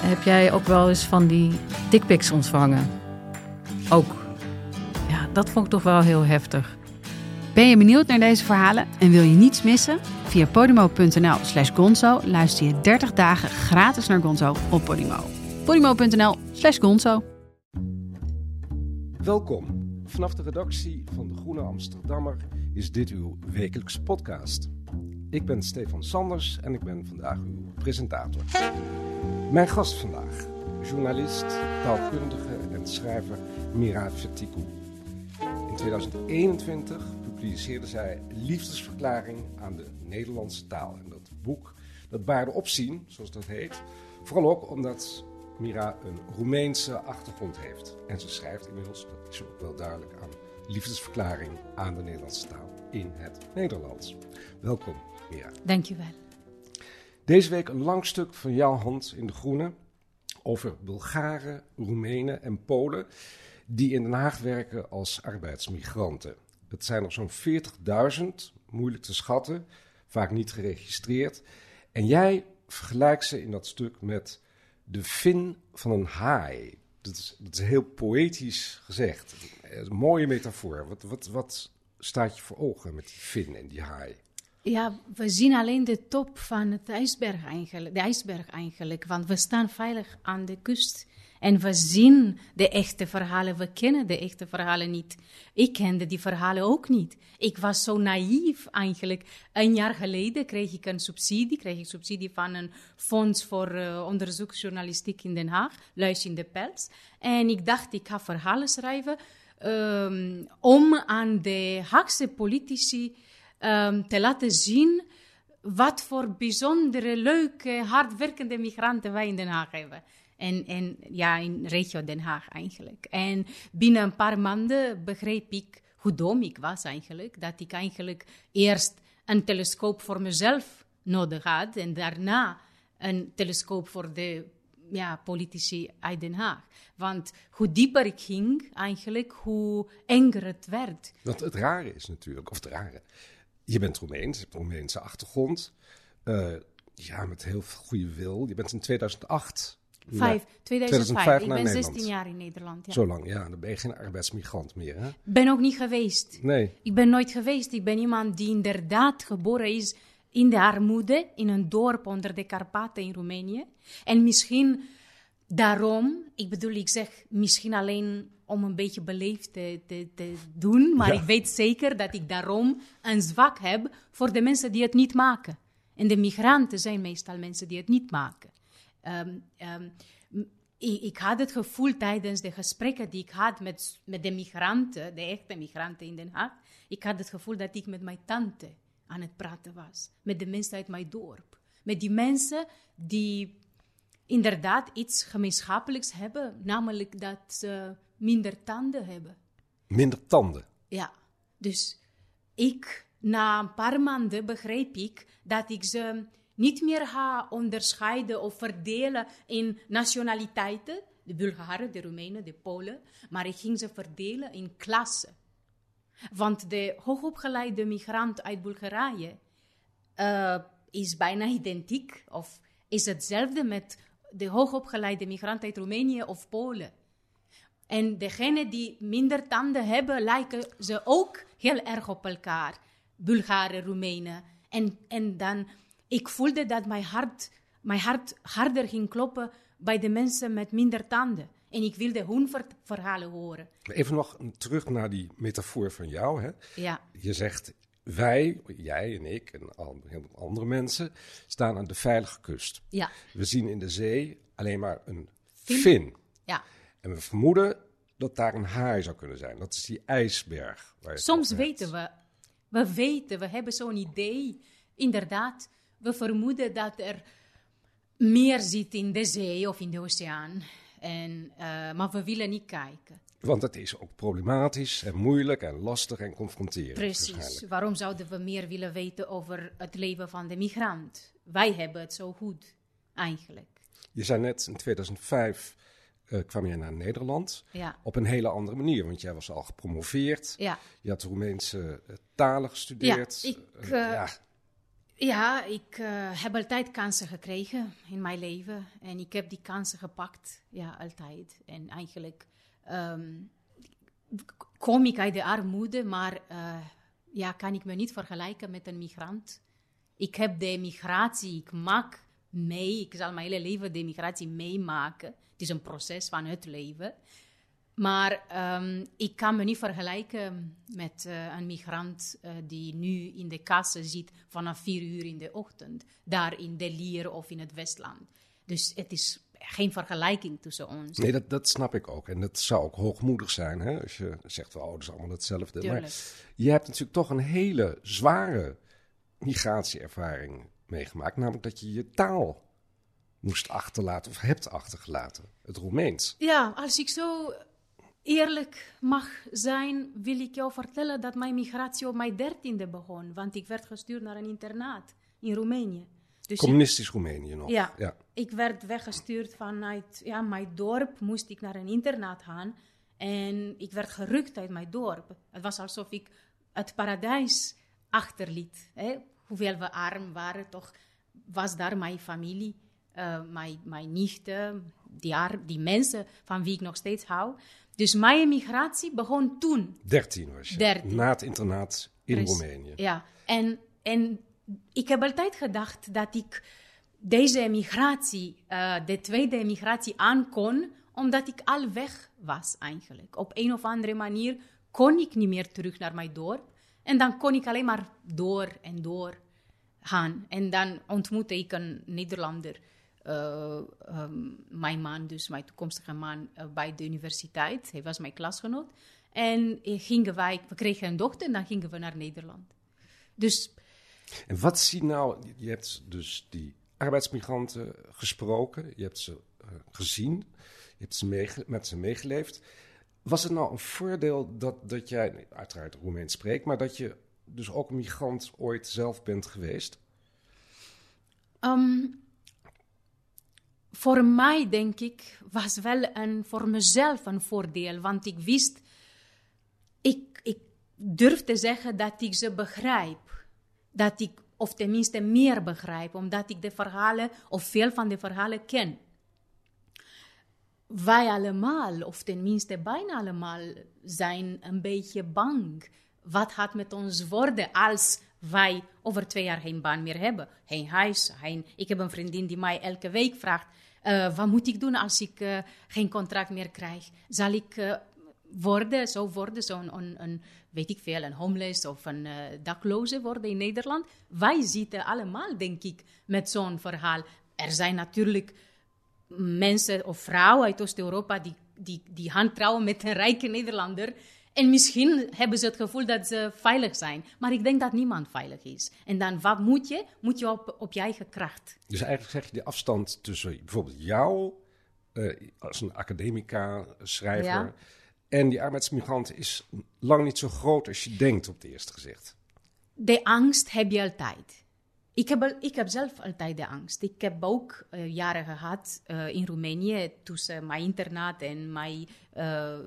Heb jij ook wel eens van die dickpics ontvangen? Ook. Ja, dat vond ik toch wel heel heftig. Ben je benieuwd naar deze verhalen en wil je niets missen? Via podimo.nl slash gonzo luister je 30 dagen gratis naar Gonzo op Podimo. podimo.nl slash gonzo Welkom. Vanaf de redactie van De Groene Amsterdammer is dit uw wekelijkse podcast. Ik ben Stefan Sanders en ik ben vandaag uw presentator. Mijn gast vandaag, journalist, taalkundige en schrijver Mira Vertikou. In 2021 publiceerde zij Liefdesverklaring aan de Nederlandse taal. En dat boek dat baarde opzien, zoals dat heet. Vooral ook omdat Mira een Roemeense achtergrond heeft. En ze schrijft inmiddels, dat is ook wel duidelijk, aan liefdesverklaring aan de Nederlandse taal in het Nederlands. Welkom, Mira. Dankjewel. Deze week een lang stuk van jouw hand in De Groene over Bulgaren, Roemenen en Polen die in Den Haag werken als arbeidsmigranten. Het zijn er zo'n 40.000, moeilijk te schatten, vaak niet geregistreerd. En jij vergelijkt ze in dat stuk met de fin van een haai. Dat is, dat is heel poëtisch gezegd. Een mooie metafoor. Wat, wat, wat staat je voor ogen met die fin en die haai? Ja, we zien alleen de top van het ijsberg eigenlijk, de ijsberg eigenlijk. Want we staan veilig aan de kust. En we zien de echte verhalen, we kennen de echte verhalen niet. Ik kende die verhalen ook niet. Ik was zo naïef eigenlijk. Een jaar geleden kreeg ik een subsidie, kreeg ik subsidie van een fonds voor uh, onderzoeksjournalistiek in Den Haag, Luis in de Pels. En ik dacht, ik ga verhalen schrijven um, om aan de Haagse politici um, te laten zien wat voor bijzondere, leuke, hardwerkende migranten wij in Den Haag hebben. En, en ja, in regio Den Haag eigenlijk. En binnen een paar maanden begreep ik hoe dom ik was eigenlijk. Dat ik eigenlijk eerst een telescoop voor mezelf nodig had en daarna een telescoop voor de ja, politici uit Den Haag. Want hoe dieper ik ging, eigenlijk, hoe enger het werd. Want het rare is natuurlijk, of het rare, je bent Roemeens, je hebt een Roemeense achtergrond. Uh, ja, met heel veel goede wil. Je bent in 2008 Vijf, 2005. Ik ben 16 jaar in Nederland. Ja. Zo lang, ja. Dan ben je geen arbeidsmigrant meer, hè? ben ook niet geweest. Nee. Ik ben nooit geweest. Ik ben iemand die inderdaad geboren is in de armoede, in een dorp onder de Karpaten in Roemenië. En misschien daarom, ik bedoel, ik zeg misschien alleen om een beetje beleefd te, te, te doen, maar ik weet zeker dat ik daarom een zwak heb voor de mensen die het niet maken. En de migranten zijn meestal mensen die het niet maken. Um, um, ik, ik, had het gevoel tijdens de gesprekken die ik had met, met de migranten, de echte migranten in Den Haag, ik had het gevoel dat ik met mijn tante aan het praten was. Met de mensen uit mijn dorp. Met die mensen die inderdaad iets gemeenschappelijks hebben, namelijk dat ze minder tanden hebben. Minder tanden? Ja. Dus ik, na een paar maanden, begreep ik dat ik ze niet meer ga onderscheiden of verdelen in nationaliteiten, de Bulgaren, de Roemenen, de Polen, maar ik ging ze verdelen in klassen. Want de hoogopgeleide migrant uit Bulgarije uh, is bijna identiek of is hetzelfde met de hoogopgeleide migrant uit Roemenië of Polen. En degenen die minder tanden hebben, lijken ze ook heel erg op elkaar. Bulgaren, Roemenen. En, en dan ik voelde dat mijn hart, mijn hart harder ging kloppen bij de mensen met minder tanden. En ik wilde hun verhalen horen. Even nog terug naar die metafoor van jou. Hè? Ja. Je zegt, wij, jij en ik en al, heel veel andere mensen, staan aan de veilige kust. Ja. We zien in de zee alleen maar een fin. Ja. En we vermoeden dat daar een haai zou kunnen zijn. Dat is die ijsberg. Waar Soms weten we, we weten, we hebben zo'n idee, inderdaad, we vermoeden dat er meer zit in de zee of in de oceaan. En, uh, maar we willen niet kijken. Want het is ook problematisch en moeilijk en lastig en confronterend. Precies. Waarom zouden we meer willen weten over het leven van de migrant? Wij hebben het zo goed, eigenlijk. Je zei net, in 2005 uh, kwam je naar Nederland. Ja. Op een hele andere manier, want jij was al gepromoveerd. Ja. Je had Roemeense uh, talen gestudeerd. Ja, ik, Uh, ja. ja, ik heb altijd kansen gekregen in mijn leven. En ik heb die kansen gepakt, ja, altijd. En eigenlijk kom ik uit de armoede, maar ja, kan ik me niet vergelijken met een migrant. Ik heb de migratie, ik maak mee, ik zal mijn hele leven de migratie meemaken. Het is een proces van het leven. Maar um, ik kan me niet vergelijken met uh, een migrant uh, die nu in de kassen zit vanaf vier uur in de ochtend, daar in De Lier of in het Westland. Dus het is geen vergelijking tussen ons. Nee, dat, dat snap ik ook. En dat zou ook hoogmoedig zijn hè? als je zegt, oh, dat is allemaal hetzelfde. Tuurlijk. Maar je hebt natuurlijk toch een hele zware migratieervaring meegemaakt, namelijk dat je je taal moest achterlaten of hebt achtergelaten, het Roemeens. Ja, als ik zo eerlijk mag zijn, wil ik jou vertellen dat mijn migratie op mijn dertiende begon, want ik werd gestuurd naar een internaat in Roemenië. Dus Communistisch ik, Roemenië nog. Ja, ja, ik werd weggestuurd vanuit ja, mijn dorp, moest ik naar een internaat gaan en ik werd gerukt uit mijn dorp. Het was alsof ik het paradijs achterliet. Hè? Hoewel we arm waren, toch was daar mijn familie, uh, mijn, mijn nichten, die, die mensen van wie ik nog steeds hou. Dus mijn migratie begon toen. 13 was je. 13. Na het internaat in Precies. Roemenië. Ja, en, en ik heb altijd gedacht dat ik deze migratie, uh, de tweede migratie, aankon, omdat ik al weg was eigenlijk. Op een of andere manier kon ik niet meer terug naar mijn dorp. En dan kon ik alleen maar door en door gaan. En dan ontmoette ik een Nederlander, uh, um, mijn man, dus mijn toekomstige man, uh, bij de universiteit. Hij was mijn klasgenoot. En gingen wij, we kregen een dochter en dan gingen we naar Nederland. Dus. En wat zie nou, je hebt dus die arbeidsmigranten gesproken, je hebt ze uh, gezien, je hebt ze met ze meegeleefd. Was het nou een voordeel dat, dat jij, uiteraard Roemeens spreekt, maar dat je dus ook een migrant ooit zelf bent geweest? Um, voor mij, denk ik, was wel een, voor mezelf een voordeel. Want ik wist, ik, ik durf te zeggen dat ik ze begrijp. Dat ik, of tenminste meer begrijp, omdat ik de verhalen, of veel van de verhalen ken. Wij allemaal, of tenminste bijna allemaal, zijn een beetje bang. Wat gaat met ons worden als wij over twee jaar geen baan meer hebben? Geen huis, geen... Ik heb een vriendin die mij elke week vraagt... Uh, wat moet ik doen als ik uh, geen contract meer krijg? Zal ik uh, worden, zo worden, zo'n, een, een, weet ik veel, een homeless of een dakloze worden in Nederland? Wij zitten allemaal, denk ik, met zo'n verhaal. Er zijn natuurlijk mensen of vrouwen uit Oost-Europa die, die, die handtrouwen met een rijke Nederlander. En misschien hebben ze het gevoel dat ze veilig zijn. Maar ik denk dat niemand veilig is. En dan wat moet je? Moet je op, op je eigen kracht. Dus eigenlijk zeg je de afstand tussen bijvoorbeeld jou uh, als een academica, schrijver... Ja. En die arbeidsmigrant is lang niet zo groot als je denkt op het eerste gezicht. De angst heb je altijd. Ik heb, ik heb zelf altijd de angst. Ik heb ook uh, jaren gehad uh, in Roemenië tussen mijn internaat en mijn uh,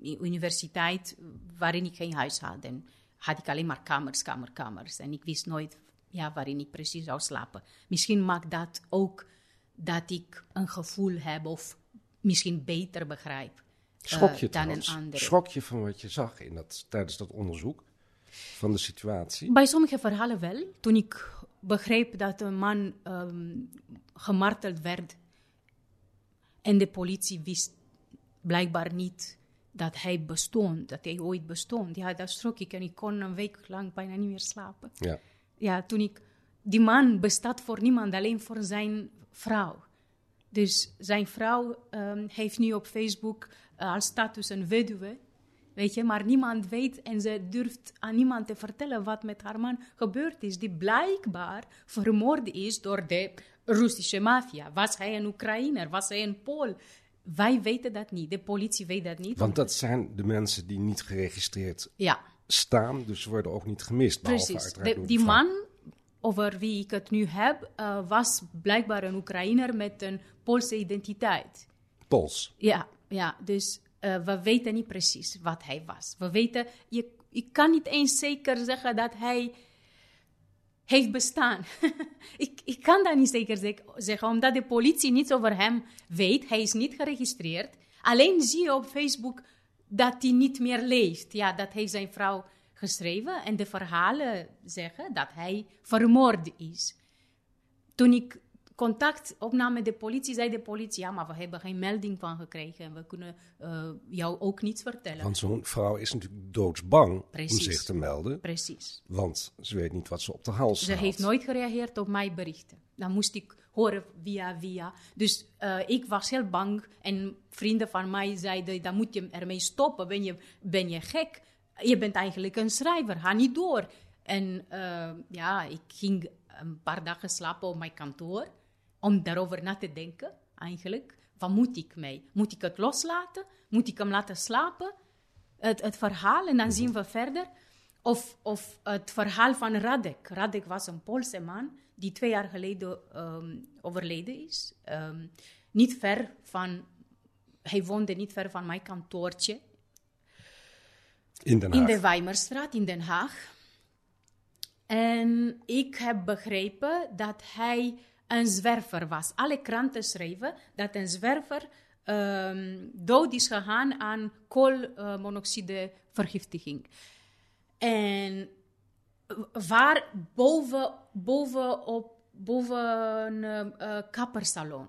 universiteit, waarin ik geen huis had. En had ik alleen maar kamers, kamers, kamers. En ik wist nooit ja, waarin ik precies zou slapen. Misschien maakt dat ook dat ik een gevoel heb of misschien beter begrijp Schrok je dan trouwens? een andere. Schrok je van wat je zag in dat, tijdens dat onderzoek van de situatie? Bij sommige verhalen wel. Toen ik begreep dat een man um, gemarteld werd en de politie wist blijkbaar niet dat hij bestond, dat hij ooit bestond. Ja, dat schrok ik en ik kon een week lang bijna niet meer slapen. Ja. Ja, toen ik... Die man bestaat voor niemand, alleen voor zijn vrouw. Dus zijn vrouw um, heeft nu op Facebook uh, als status een weduwe. Weet je, maar niemand weet en ze durft aan niemand te vertellen wat met haar man gebeurd is. Die blijkbaar vermoord is door de Russische maffia. Was hij een Oekraïner? Was hij een Pool? wij weten dat niet. De politie weet dat niet. Want dat zijn de mensen die niet geregistreerd Ja, staan, dus ze worden ook niet gemist. precies. De- die man over wie ik het nu heb, eh, was blijkbaar een Oekraïner met een Poolse identiteit. Pols. Ja, ja dus eh, we weten niet precies wat hij was. We weten, je, je kan niet eens zeker zeggen dat hij heeft bestaan. ik, ik kan dat niet zeker zeg- zeggen, omdat de politie niets over hem weet. Hij is niet geregistreerd. Alleen zie je op Facebook dat hij niet meer leeft. Ja, dat heeft zijn vrouw geschreven. En de verhalen zeggen dat hij vermoord is. Toen ik contact opnam met de politie, zei de politie: Ja, maar we hebben geen melding van gekregen en we kunnen eh, jou ook niets vertellen. Want zo'n vrouw is natuurlijk doodsbang om zich te melden. Precies. Want ze weet niet wat ze op de hals Ze heeft nooit gereageerd op mijn berichten. Dan moest ik horen via via. Dus eh, ik was heel bang. En vrienden van mij zeiden, dan moet je ermee stoppen. Ben je, ben je gek? Je bent eigenlijk een schrijver, ga niet door. En eh, ja, ik ging een paar dagen slapen op mijn kantoor. Om daarover na te denken, eigenlijk. Wat moet ik mee? Moet ik het loslaten? Moet ik hem laten slapen? het, het verhaal en dan zien we verder. Of, of het verhaal van Radek. Radek was een Poolse man die twee jaar geleden ehm, overleden is. Ehm, niet ver van, hij woonde niet ver van mijn kantoortje In Den in de Weimerstraat in Den Haag. En ik heb begrepen dat hij een zwerver was. Alle kranten schreven dat een zwerver ehm, dood is gegaan aan koolmonoxidevergiftiging. En waar boven, boven, op, boven een eh, eh, kappersalon.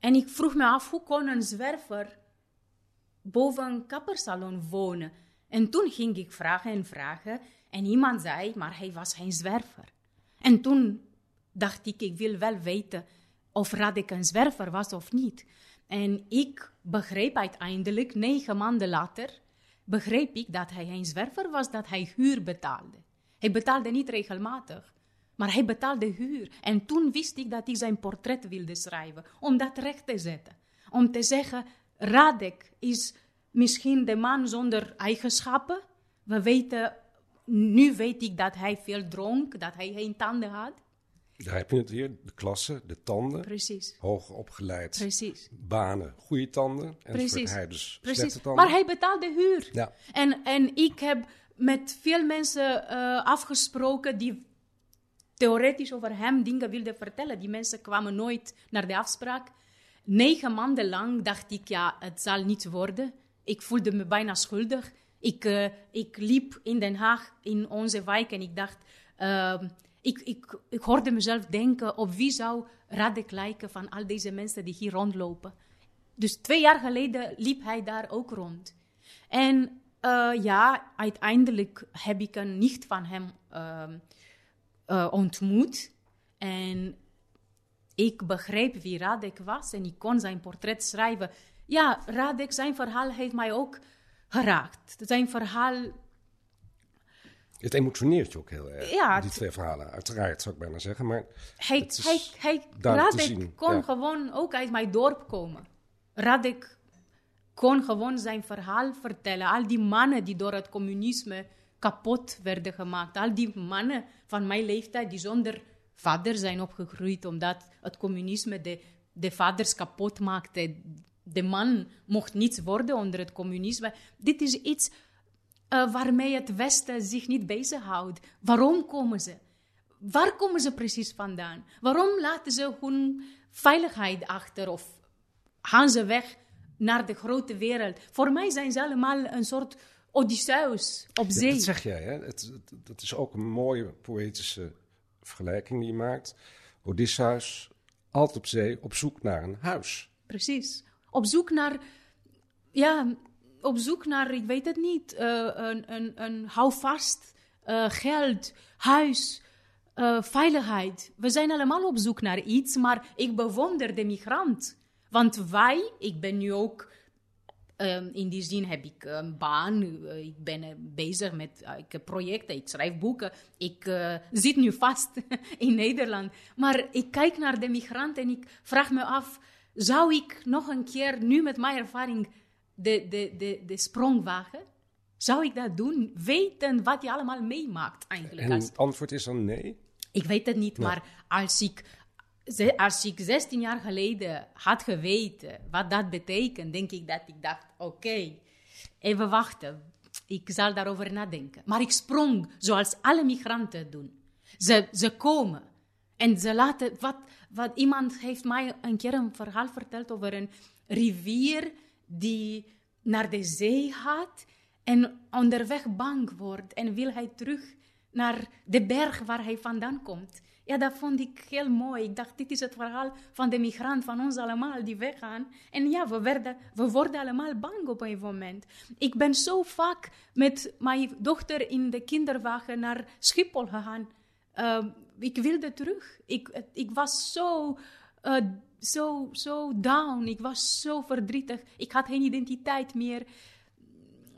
En ik vroeg me af, hoe kon een zwerver boven een kappersalon wonen. En toen ging ik vragen en vragen. En iemand zei, maar hij was geen zwerver. En toen dacht ik, ik wil wel weten of Radek een zwerver was of niet. En ik begreep uiteindelijk, negen maanden later, begreep ik dat hij een zwerver was, dat hij huur betaalde. Hij betaalde niet regelmatig, maar hij betaalde huur. En toen wist ik dat ik zijn portret wilde schrijven, om dat recht te zetten. Om te zeggen, Radek is misschien de man zonder eigenschappen. We weten, nu weet ik dat hij veel dronk, dat hij geen tanden had. Daar heb je het weer. De klasse, de tanden. Precies, Hoog opgeleid. precies. Banen, goede tanden. En Precies. hij dus Precies. tanden. Maar hij betaalde huur. Ja. En, en ik heb met veel mensen eh, afgesproken die theoretisch over hem dingen wilden vertellen. Die mensen kwamen nooit naar de afspraak. Negen maanden lang dacht ik, ja, het zal niet worden. Ik voelde me bijna schuldig. Ik, eh, ik liep in Den Haag, in onze wijk, en ik dacht... eh, ik, ik, ik hoorde mezelf denken, op wie zou Radek lijken van al deze mensen die hier rondlopen. Dus twee jaar geleden liep hij daar ook rond. En eh, ja, uiteindelijk heb ik een nicht van hem ehm, eh, ontmoet. En ik begreep wie Radek was en ik kon zijn portret schrijven. Ja, Radek, zijn verhaal heeft mij ook geraakt. Zijn verhaal Het emotioneert je ook heel erg. Ja, die twee verhalen, uiteraard zou ik bijna zeggen. Maar Hij, hij, hij, Radek kon ja. gewoon ook uit mijn dorp komen. Radek kon gewoon zijn verhaal vertellen. Al die mannen die door het communisme kapot werden gemaakt. Al die mannen van mijn leeftijd die zonder vader zijn opgegroeid omdat het communisme de, de vaders kapot maakte. De man mocht niets worden onder het communisme. Dit is iets eh, waarmee het Westen zich niet bezighoudt. Waarom komen ze? Waar komen ze precies vandaan? Waarom laten ze hun veiligheid achter of gaan ze weg naar de grote wereld? Voor mij zijn ze allemaal een soort Odysseus op Ja, zee. dat zeg jij, hè? Het, het- dat is ook een mooie poëtische vergelijking die je maakt. Odysseus, altijd op zee, op zoek naar een huis. Precies. Op zoek naar, ja, op zoek naar, ik weet het niet, eh, een, een, een houvast, eh, geld, huis, eh, veiligheid. We zijn allemaal op zoek naar iets, maar ik bewonder de migrant. Want wij, ik ben nu ook, ehm, in die zin heb ik een baan, ik ben bezig met ik projecten, ik schrijf boeken, ik zit nu vast in Nederland. Maar ik kijk naar de migrant en ik vraag me af, zou ik nog een keer, nu met mijn ervaring, de, de, de, de sprong wagen? Zou ik dat doen? Weten wat je allemaal meemaakt eigenlijk. En het antwoord is dan nee? ik weet het niet, maar als ik, als ik 16 jaar geleden had geweten wat dat betekent, denk ik dat ik dacht, oké, even wachten. Ik zal daarover nadenken. Maar ik sprong zoals alle migranten doen. Ze, ze komen en ze laten, wat, wat iemand heeft mij een keer een verhaal verteld over een rivier die naar de zee gaat en onderweg bang wordt en wil hij terug naar de berg waar hij vandaan komt. Ja, dat vond ik heel mooi. Ik dacht, dit is het verhaal van de migrant, van ons allemaal die weggaan. En ja, we, werden, we worden allemaal bang op een moment. Ik ben zo vaak met mijn dochter in de kinderwagen naar Schiphol gegaan. Uh, ik wilde terug. Ik, ik was zo, uh, zo, zo down. Ik was zo verdrietig. Ik had geen identiteit meer.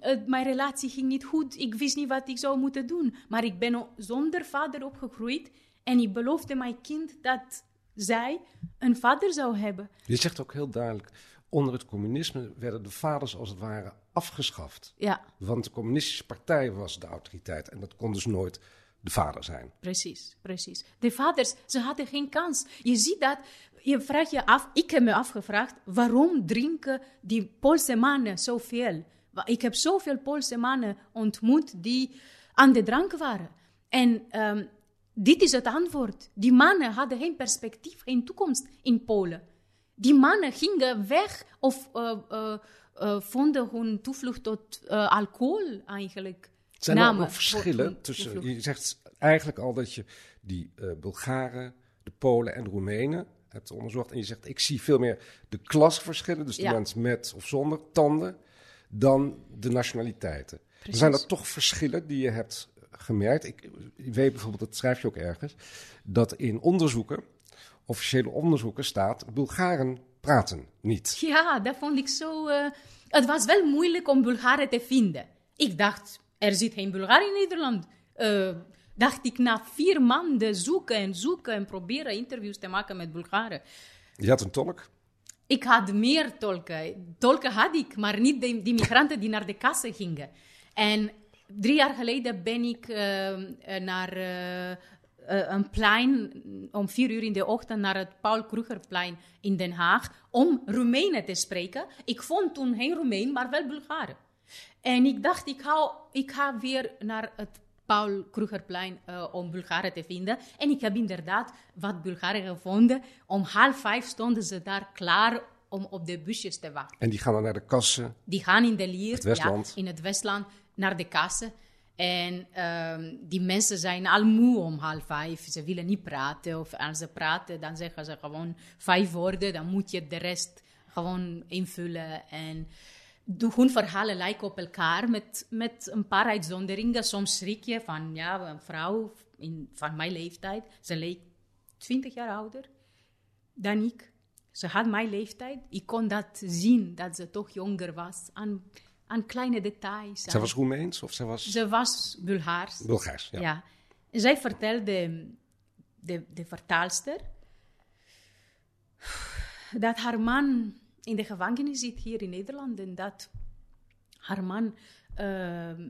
Uh, mijn relatie ging niet goed. Ik wist niet wat ik zou moeten doen. Maar ik ben zonder vader opgegroeid. En ik beloofde mijn kind dat zij een vader zou hebben. Je zegt ook heel duidelijk, onder het communisme werden de vaders als het ware afgeschaft. Ja, Want de communistische partij was de autoriteit en dat kon dus nooit de vader zijn. precies, precies. De vaders, ze hadden geen kans. Je ziet dat, je vraagt je af, ik heb me afgevraagd, waarom drinken die Poolse mannen zoveel? Ik heb zoveel Poolse mannen ontmoet die aan de drank waren. En ehm, dit is het antwoord. Die mannen hadden geen perspectief, geen toekomst in Polen. Die mannen gingen weg of eh, eh, vonden hun toevlucht tot alcohol eigenlijk. Zijn er ook Namen nog voor verschillen tussen, je zegt eigenlijk al dat je die eh, Bulgaren, de Polen en de Roemenen hebt onderzocht. En je zegt, ik zie veel meer de klasverschillen, dus de Ja. mensen met of zonder tanden, dan de nationaliteiten. Precies. Zijn er toch verschillen die je hebt gemerkt? Ik, ik weet bijvoorbeeld, dat schrijf je ook ergens, dat in onderzoeken, officiële onderzoeken staat, Bulgaren praten niet. Ja, dat vond ik zo. eh, het was wel moeilijk om Bulgaren te vinden. Ik dacht, er zit geen Bulgaar in Nederland. Eh, dacht ik na vier maanden zoeken en zoeken en proberen interviews te maken met Bulgaren. Je had een tolk. Ik had meer tolken. Tolken had ik, maar niet de, die migranten die naar de kassen gingen. En drie jaar geleden ben ik eh, eh, naar eh, een plein om vier uur in de ochtend naar het Paul Krugerplein in Den Haag om Roemenen te spreken. Ik vond toen geen Roemeen, maar wel Bulgaren. En ik dacht, ik ga, ik ga weer naar het Paul Krugerplein eh, om Bulgaren te vinden. En ik heb inderdaad wat Bulgaren gevonden. Om half vijf stonden ze daar klaar om op de busjes te wachten. En die gaan dan naar de kassen. Die gaan in de Lier, Het Westland. Ja, in het Westland, naar de kassen. En ehm, die mensen zijn al moe om half vijf. Ze willen niet praten. Of als ze praten, dan zeggen ze gewoon vijf woorden. Dan moet je de rest gewoon invullen. En hun verhalen lijken op elkaar met, met een paar uitzonderingen. Soms schrik je van ja, een vrouw in, van mijn leeftijd. Ze leek twintig jaar ouder dan ik. Ze had mijn leeftijd. Ik kon dat zien, dat ze toch jonger was. Aan, aan kleine details. Aan- was Roemeens of zij was ze was Bulgaars. Bulgaars? Ja. Ja. En zij vertelde, de, de vertaalster, dat haar man in de gevangenis zit hier in Nederland en dat haar man ehm,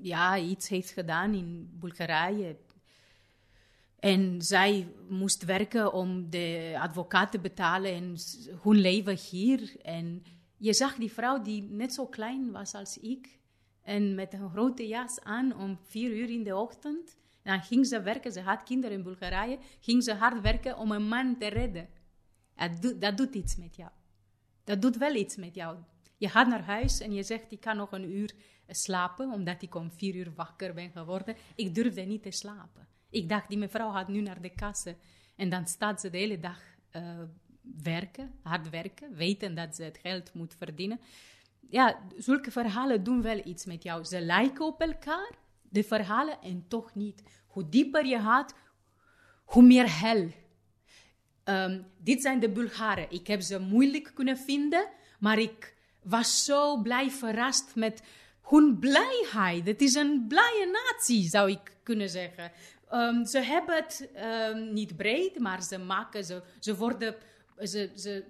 ja, iets heeft gedaan in Bulgarije. En zij moest werken om de advocaat te betalen en hun leven hier. En je zag die vrouw die net zo klein was als ik. En met een grote jas aan om vier uur in de ochtend. Dan ging ze werken, ze had kinderen in Bulgarije. Ging ze hard werken om een man te redden. Dat doet, dat doet iets met jou. Dat doet wel iets met jou. Je gaat naar huis en je zegt, ik kan nog een uur slapen, omdat ik om vier uur wakker ben geworden. Ik durfde niet te slapen. Ik dacht, die mevrouw gaat nu naar de kassen. En dan staat ze de hele dag eh, werken, hard werken, weten dat ze het geld moet verdienen. Ja, zulke verhalen doen wel iets met jou. Ze lijken op elkaar, de verhalen, en toch niet. Hoe dieper je gaat, hoe meer hel. Ehm, dit zijn de Bulgaren. Ik heb ze moeilijk kunnen vinden, maar ik was zo blij verrast met hun blijheid. Het is een blije natie, zou ik kunnen zeggen. Ehm, ze hebben het ehm, niet breed, maar ze maken, ze, ze worden ze, ze,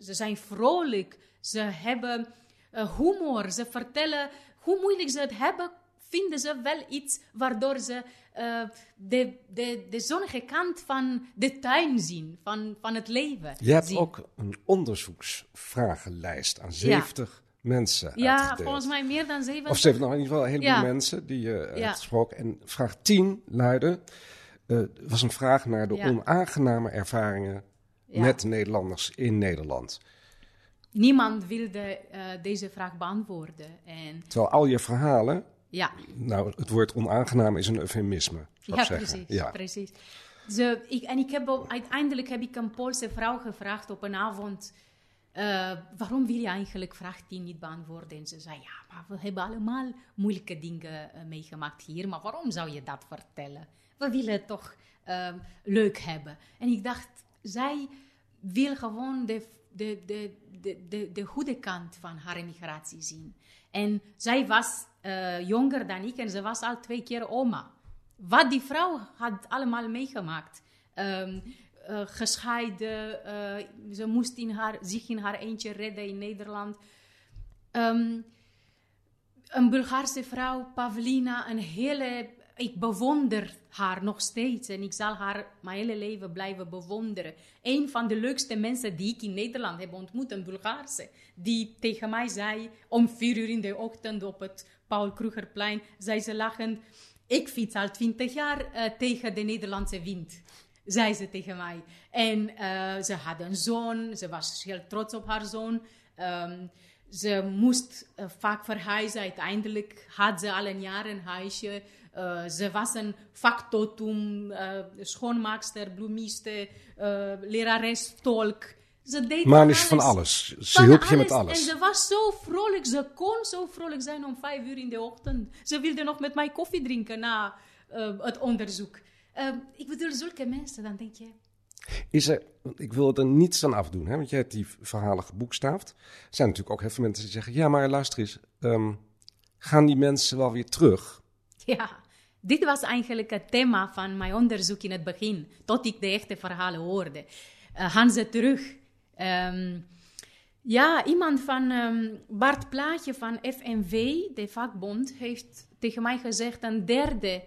ze, zijn vrolijk, ze hebben uh, humor, ze vertellen hoe moeilijk ze het hebben, vinden ze wel iets waardoor ze uh, de, de, de zonnige kant van de tuin zien, van, van het leven. Je hebt zien. ook een onderzoeksvragenlijst aan 70 mensen Ja, uitgedeeld. volgens mij meer dan zeven. Of ze hebben nog in ieder geval een heleboel Ja. mensen die je Ja. hebt gesproken. En vraag 10 luidde, eh, was een vraag naar de Ja. onaangename ervaringen Ja. met Nederlanders in Nederland. Niemand wilde eh, deze vraag beantwoorden. En Terwijl al je verhalen, ja, nou het woord onaangenaam is een eufemisme, Ja, precies. Ja. precies. Ze, ik, en ik heb uiteindelijk heb ik een Poolse vrouw gevraagd op een avond. eh, waarom wil je eigenlijk vraag 10 niet beantwoorden? En ze zei, ja, maar we hebben allemaal moeilijke dingen eh, meegemaakt hier. Maar waarom zou je dat vertellen? We willen het toch eh, leuk hebben. En ik dacht, zij wil gewoon de, de, de, de, de, de goede kant van haar emigratie zien. En zij was eh, jonger dan ik en ze was al twee keer oma. Wat die vrouw had allemaal meegemaakt. Ehm, eh, gescheiden, eh, ze moest in haar, zich in haar eentje redden in Nederland. Ehm, een Bulgaarse vrouw, Pavlina, een hele. Ik bewonder haar nog steeds en ik zal haar mijn hele leven blijven bewonderen. Een van de leukste mensen die ik in Nederland heb ontmoet, een Bulgaarse, die tegen mij zei om vier uur in de ochtend op het Paul Krugerplein, zei ze lachend, ik fiets al twintig jaar eh, tegen de Nederlandse wind zei ze tegen mij. En eh, ze had een zoon, ze was heel trots op haar zoon. Ehm, ze moest eh, vaak verhuizen. Uiteindelijk had ze al een jaar een huisje. Eh, ze was een factotum, eh schoonmaakster, bloemiste, eh, lerares, tolk. Ze deed Manisch van alles. Ze van hielp je met alles. En ze was zo vrolijk. Ze kon zo vrolijk zijn om vijf uur in de ochtend. Ze wilde nog met mij koffie drinken na het onderzoek. Ik bedoel, zulke mensen, dan denk je... Is er, ik wil er niets aan afdoen, hè, want je hebt die verhalen geboekstaafd. Er zijn natuurlijk ook heel veel mensen die zeggen: ja, maar luister eens, ehm, gaan die mensen wel weer terug? Ja, dit was eigenlijk het thema van mijn onderzoek in het begin, tot ik de echte verhalen hoorde. Eh, gaan ze terug? Ehm, ja, iemand van ehm, Bart Plaatje van FNV, de vakbond, heeft tegen mij gezegd: een derde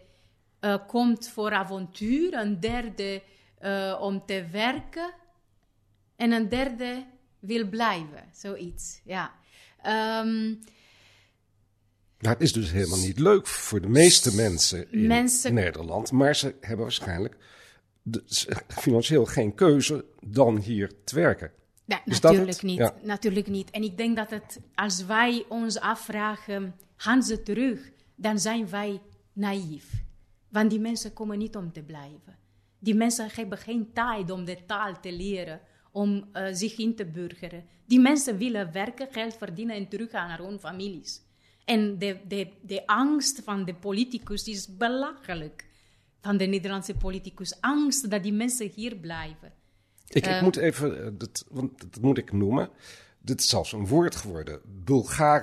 eh, komt voor avontuur, een derde eh, om te werken en een derde wil blijven, zoiets. Ja. Ehm, Het is dus helemaal niet leuk voor de meeste mensen in Mensen- Nederland, maar ze hebben waarschijnlijk financieel geen keuze dan hier te werken. Ja, Is dat natuurlijk niet. Ja. Natuurlijk niet. En ik denk dat het, als wij ons afvragen, gaan ze terug, dan zijn wij naïef. Want die mensen komen niet om te blijven. Die mensen hebben geen tijd om de taal te leren, om eh, zich in te burgeren. Die mensen willen werken, geld verdienen en teruggaan naar hun families. En de, de, de angst van de politicus is belachelijk. Van de Nederlandse politicus. Angst dat die mensen hier blijven. Ik, ik Eh. moet even, eh, dat, want dat moet ik noemen. Dit is zelfs een woord geworden.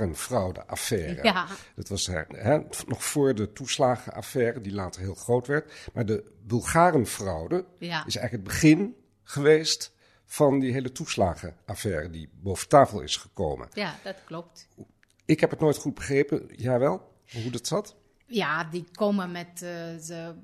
Bulgarenfraude-affaire. Ja. Dat was hè, hè, nog voor de toeslagenaffaire, die later heel groot werd. Maar de Bulgarenfraude Ja. is eigenlijk het begin geweest van die hele toeslagenaffaire die boven tafel is gekomen. Ja, dat klopt. Ik heb het nooit goed begrepen, jij wel, hoe dat zat? Ja, die komen met. eh, ze,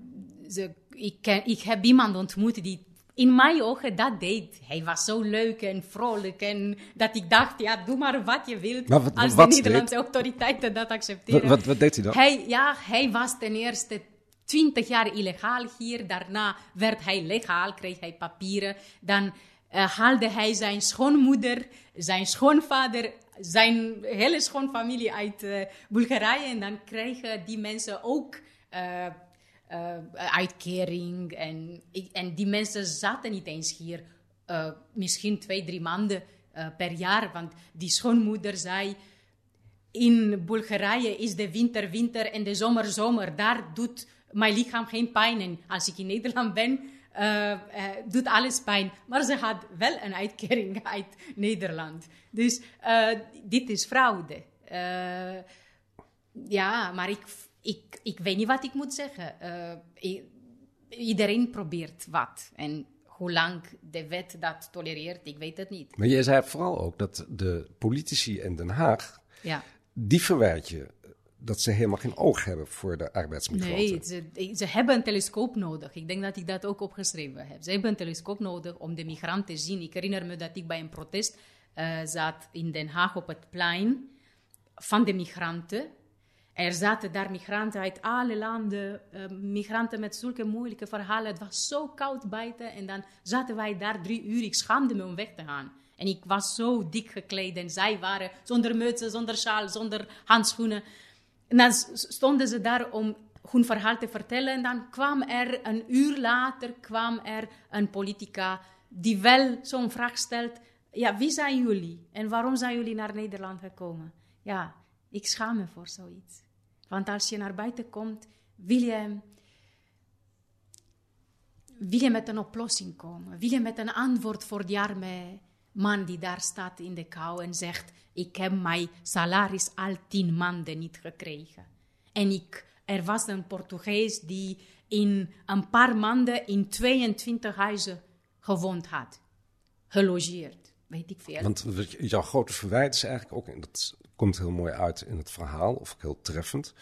ze, ik, ik heb iemand ontmoet die in mijn ogen dat deed. Hij was zo leuk en vrolijk. En dat ik dacht, ja, doe maar wat je wilt. Maar wat- als wat de deed? Nederlandse autoriteiten dat accepteren. wat, wat deed hij dan? Hij, ja, hij was ten eerste 20 jaar illegaal hier. Daarna werd hij legaal, kreeg hij papieren. Dan eh, haalde hij zijn schoonmoeder, zijn schoonvader, zijn hele schoonfamilie uit eh, Bulgarije. En dan kregen die mensen ook eh, uitkering. En, en die mensen zaten niet eens hier. misschien twee, drie maanden per jaar. Want die schoonmoeder zei in Bulgarije is de winter winter en de zomer zomer. Daar doet mijn lichaam geen pijn. En als ik in Nederland ben, eh, doet alles pijn. Maar ze had wel een uitkering uit Nederland. Dus eh, dit is fraude. Ja, maar ik, ik, ik weet niet wat ik moet zeggen. I- iedereen probeert wat. En hoe lang de wet dat tolereert, ik weet het niet. Maar jij zei vooral ook dat de politici in Den Haag, Ja. die verwijt je dat ze helemaal geen oog hebben voor de arbeidsmigranten. Nee, ze, ze hebben een telescoop nodig. Ik denk dat ik dat ook opgeschreven heb. Ze hebben een telescoop nodig om de migranten te zien. Ik herinner me dat ik bij een protest eh, zat in Den Haag op het plein van de migranten. Er zaten daar migranten uit alle landen, eh, migranten met zulke moeilijke verhalen. Het was zo koud buiten en dan zaten wij daar drie uur. Ik schaamde me om weg te gaan. En ik was zo dik gekleed en zij waren zonder mutsen, zonder sjaal, zonder handschoenen. En dan stonden ze daar om hun verhaal te vertellen. En dan kwam er een uur later kwam er een politica die wel zo'n vraag stelt. Ja, wie zijn jullie? En waarom zijn jullie naar Nederland gekomen? Ja, ik schaam me voor zoiets. Want als je naar buiten komt, wil je, wil je met een oplossing komen. Wil je met een antwoord voor die arme man die daar staat in de kou en zegt: Ik heb mijn salaris al tien maanden niet gekregen. En ik, er was een Portugees die in een paar maanden in 22 huizen gewoond had. Gelogeerd, weet ik veel. Want jouw grote verwijt is eigenlijk ook, en dat komt heel mooi uit in het verhaal, of ook heel treffend,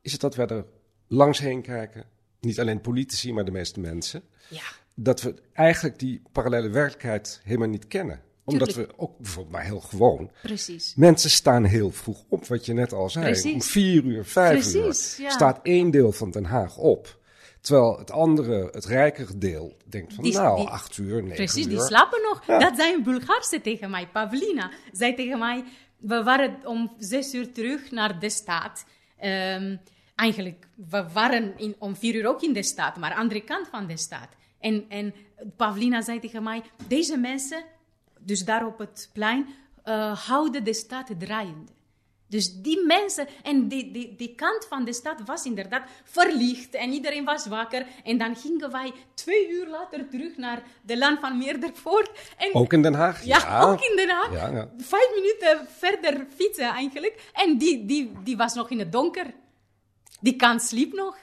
is het dat we er langs heen kijken, niet alleen politici, maar de meeste mensen, ja. Dat we eigenlijk die parallele werkelijkheid helemaal niet kennen. Omdat Tuurlijk. we ook bijvoorbeeld maar heel gewoon. Precies. Mensen staan heel vroeg op, wat je net al zei. Precies. Om vier uur, vijf Precies, uur ja. staat één deel van Den Haag op. Terwijl het andere, het rijkere deel, denkt van Die- nou, die- acht uur, negen Precies, uur. die slapen nog. Dat zei een Bulgaarse tegen mij, Pavlina. Zei tegen mij, we waren om zes uur terug naar de stad. Ehm, eigenlijk, we waren in, om vier uur ook in de stad, maar andere kant van de stad. En, en Pavlina zei tegen mij, deze mensen, dus daar op het plein, eh, houden de stad draaiende. Dus die mensen, en die, die, die kant van de stad was inderdaad verlicht en iedereen was wakker. En dan gingen wij twee uur later terug naar de land van Meerdervoort. En, Ook in Den Haag? ja, ook in Den Haag. Ja, ja. Vijf minuten verder fietsen eigenlijk. En die, die, die was nog in het donker. Die kant sliep nog.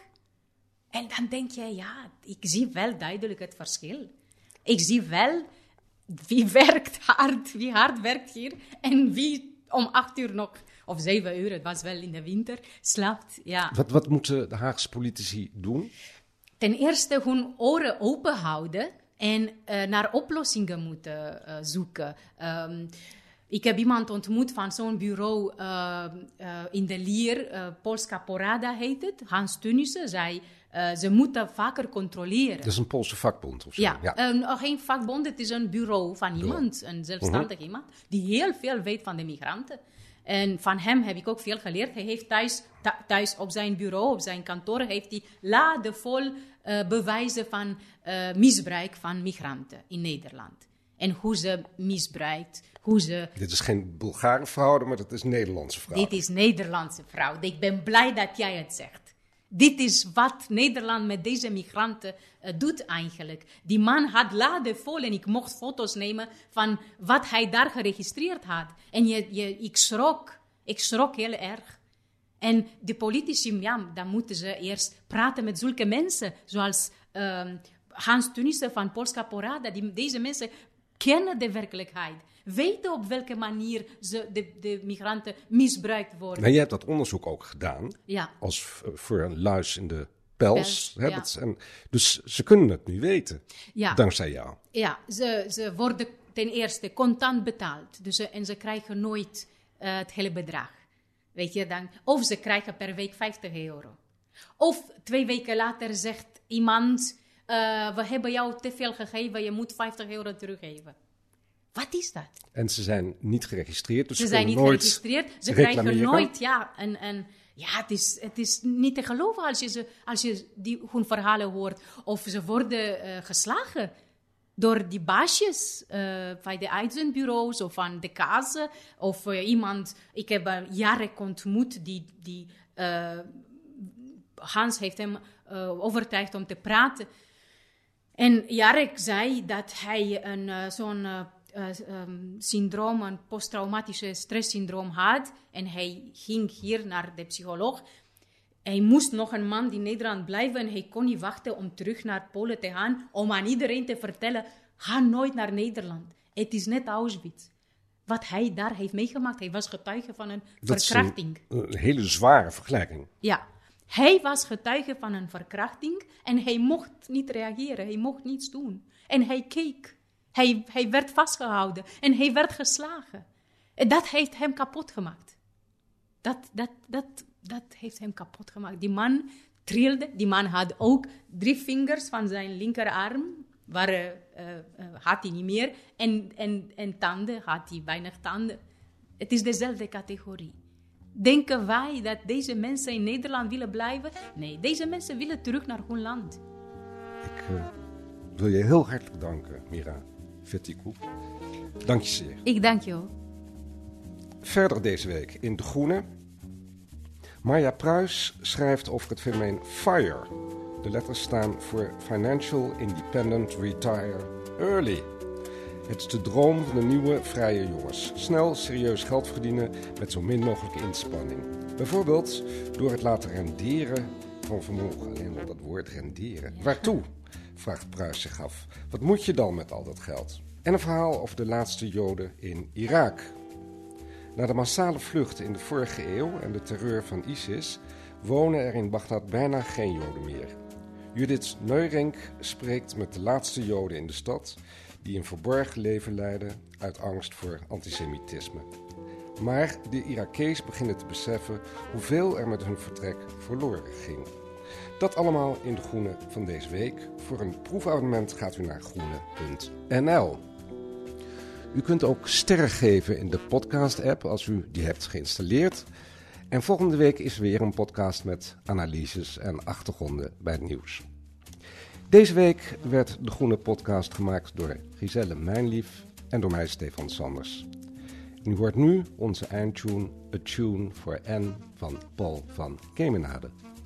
En dan denk je, ja, ik zie wel duidelijk het verschil. Ik zie wel wie werkt hard, wie hard werkt hier en wie om acht uur nog, of zeven uur, het was wel in de winter, slaapt. Ja. Wat, wat moeten de Haagse politici doen? Ten eerste hun oren open houden en eh, naar oplossingen moeten eh, zoeken. Ehm, ik heb iemand ontmoet van zo'n bureau eh, in de Lier, Polska Porada heet het, Hans Tunissen, zei eh, ze moeten vaker controleren. Dat is een Poolse vakbond of zo. Ja, nog geen vakbond, het is een bureau van iemand, een zelfstandig Mhm. iemand, die heel veel weet van de migranten. En van hem heb ik ook veel geleerd. Hij heeft thuis, thu- thuis op zijn bureau, op zijn kantoor, heeft hij laden vol eh, bewijzen van eh, misbruik van migranten in Nederland. En hoe ze misbruikt, hoe ze Dit is geen Bulgare vrouw, maar dat is Nederlandse vrouw. dit is Nederlandse vrouw. Ik ben blij dat jij het zegt. Dit is wat Nederland met deze migranten eh, doet eigenlijk. Die man had laden vol en ik mocht foto's nemen van wat hij daar geregistreerd had. En je, je, ik schrok. Ik schrok heel erg. En de politici, ja, dan moeten ze eerst praten met zulke mensen, zoals ehm, Hans Tunissen van Polska Porada. Die, deze mensen kennen de werkelijkheid, weten op welke manier ze, de, de migranten misbruikt worden. Maar jij hebt dat onderzoek ook gedaan, Ja, als voor een luis in de pels. Ja. en, dus ze kunnen het nu weten, ja. dankzij jou. Ja, ze, ze worden ten eerste contant betaald. Dus en ze krijgen nooit eh, het hele bedrag. Weet je dan? Of ze krijgen per week 50 euro. Of twee weken later zegt iemand: eh, We hebben jou te veel gegeven, je moet 50 euro teruggeven. Wat is dat? En ze zijn niet geregistreerd, dus Ze ze zijn niet nooit geregistreerd. Ze krijgen reclameren. nooit, ja, een, een, ja het, is, het is niet te geloven als je, ze, als je die, hun verhalen hoort. Of ze worden eh, geslagen door die baasjes eh, van de uitzendbureaus of van de kazen. Of eh, iemand, ik heb een Jarek ontmoet, die, die Hans heeft hem overtuigd om te praten. En Jarek zei dat hij een, zo'n eh, eh, ehm, syndroom, een posttraumatische stresssyndroom had. En hij ging hier naar de psycholoog. Hij moest nog een man in Nederland blijven en hij kon niet wachten om terug naar Polen te gaan, om aan iedereen te vertellen, ga nooit naar Nederland. Het is net Auschwitz. Wat hij daar heeft meegemaakt, hij was getuige van een Dat is verkrachting. een, een hele zware vergelijking. Ja, hij was getuige van een verkrachting en hij mocht niet reageren, hij mocht niets doen. En hij keek. Hij, hij werd vastgehouden en hij werd geslagen. En dat heeft hem kapot gemaakt. Dat, dat, dat, dat heeft hem kapot gemaakt. Die man trilde, die man had ook drie vingers van zijn linkerarm, waren, eh, eh, had hij niet meer, en, en, en tanden had hij weinig tanden. Het is dezelfde categorie. Denken wij dat deze mensen in Nederland willen blijven? Nee, deze mensen willen terug naar hun land. Ik eh, wil je heel hartelijk danken, Mira Vertikou. Dank je zeer. Ik dank je. Verder deze week in De Groene. Marja Pruis schrijft over het fenomeen FIRE. De letters staan voor Financial Independent Retire Early. Het is de droom van de nieuwe vrije jongens. Snel serieus geld verdienen met zo min mogelijke inspanning. Bijvoorbeeld door het laten renderen van vermogen. Alleen al dat woord renderen. Waartoe? Vraagt Pruis zich af. Wat moet je dan met al dat geld? En een verhaal over de laatste Joden in Irak. Na de massale vlucht in de vorige eeuw en de terreur van ISIS wonen er in Bagdad bijna geen Joden meer. Judith Neurink spreekt met de laatste Joden in de stad die een verborgen leven leiden uit angst voor antisemitisme. Maar de Irakees beginnen te beseffen hoeveel er met hun vertrek verloren ging. Dat allemaal in de Groene van deze week. Voor een proefabonnement gaat u naar groene.nl. U kunt ook sterren geven in de podcast-app als u die hebt geïnstalleerd. En volgende week is er weer een podcast met analyses en achtergronden bij het nieuws. Deze week werd de Groene Podcast gemaakt door Giselle Mijnlief en door mij Stefan Sanders. En u hoort nu onze eindtune, A Tune for N van Paul van Kemenade.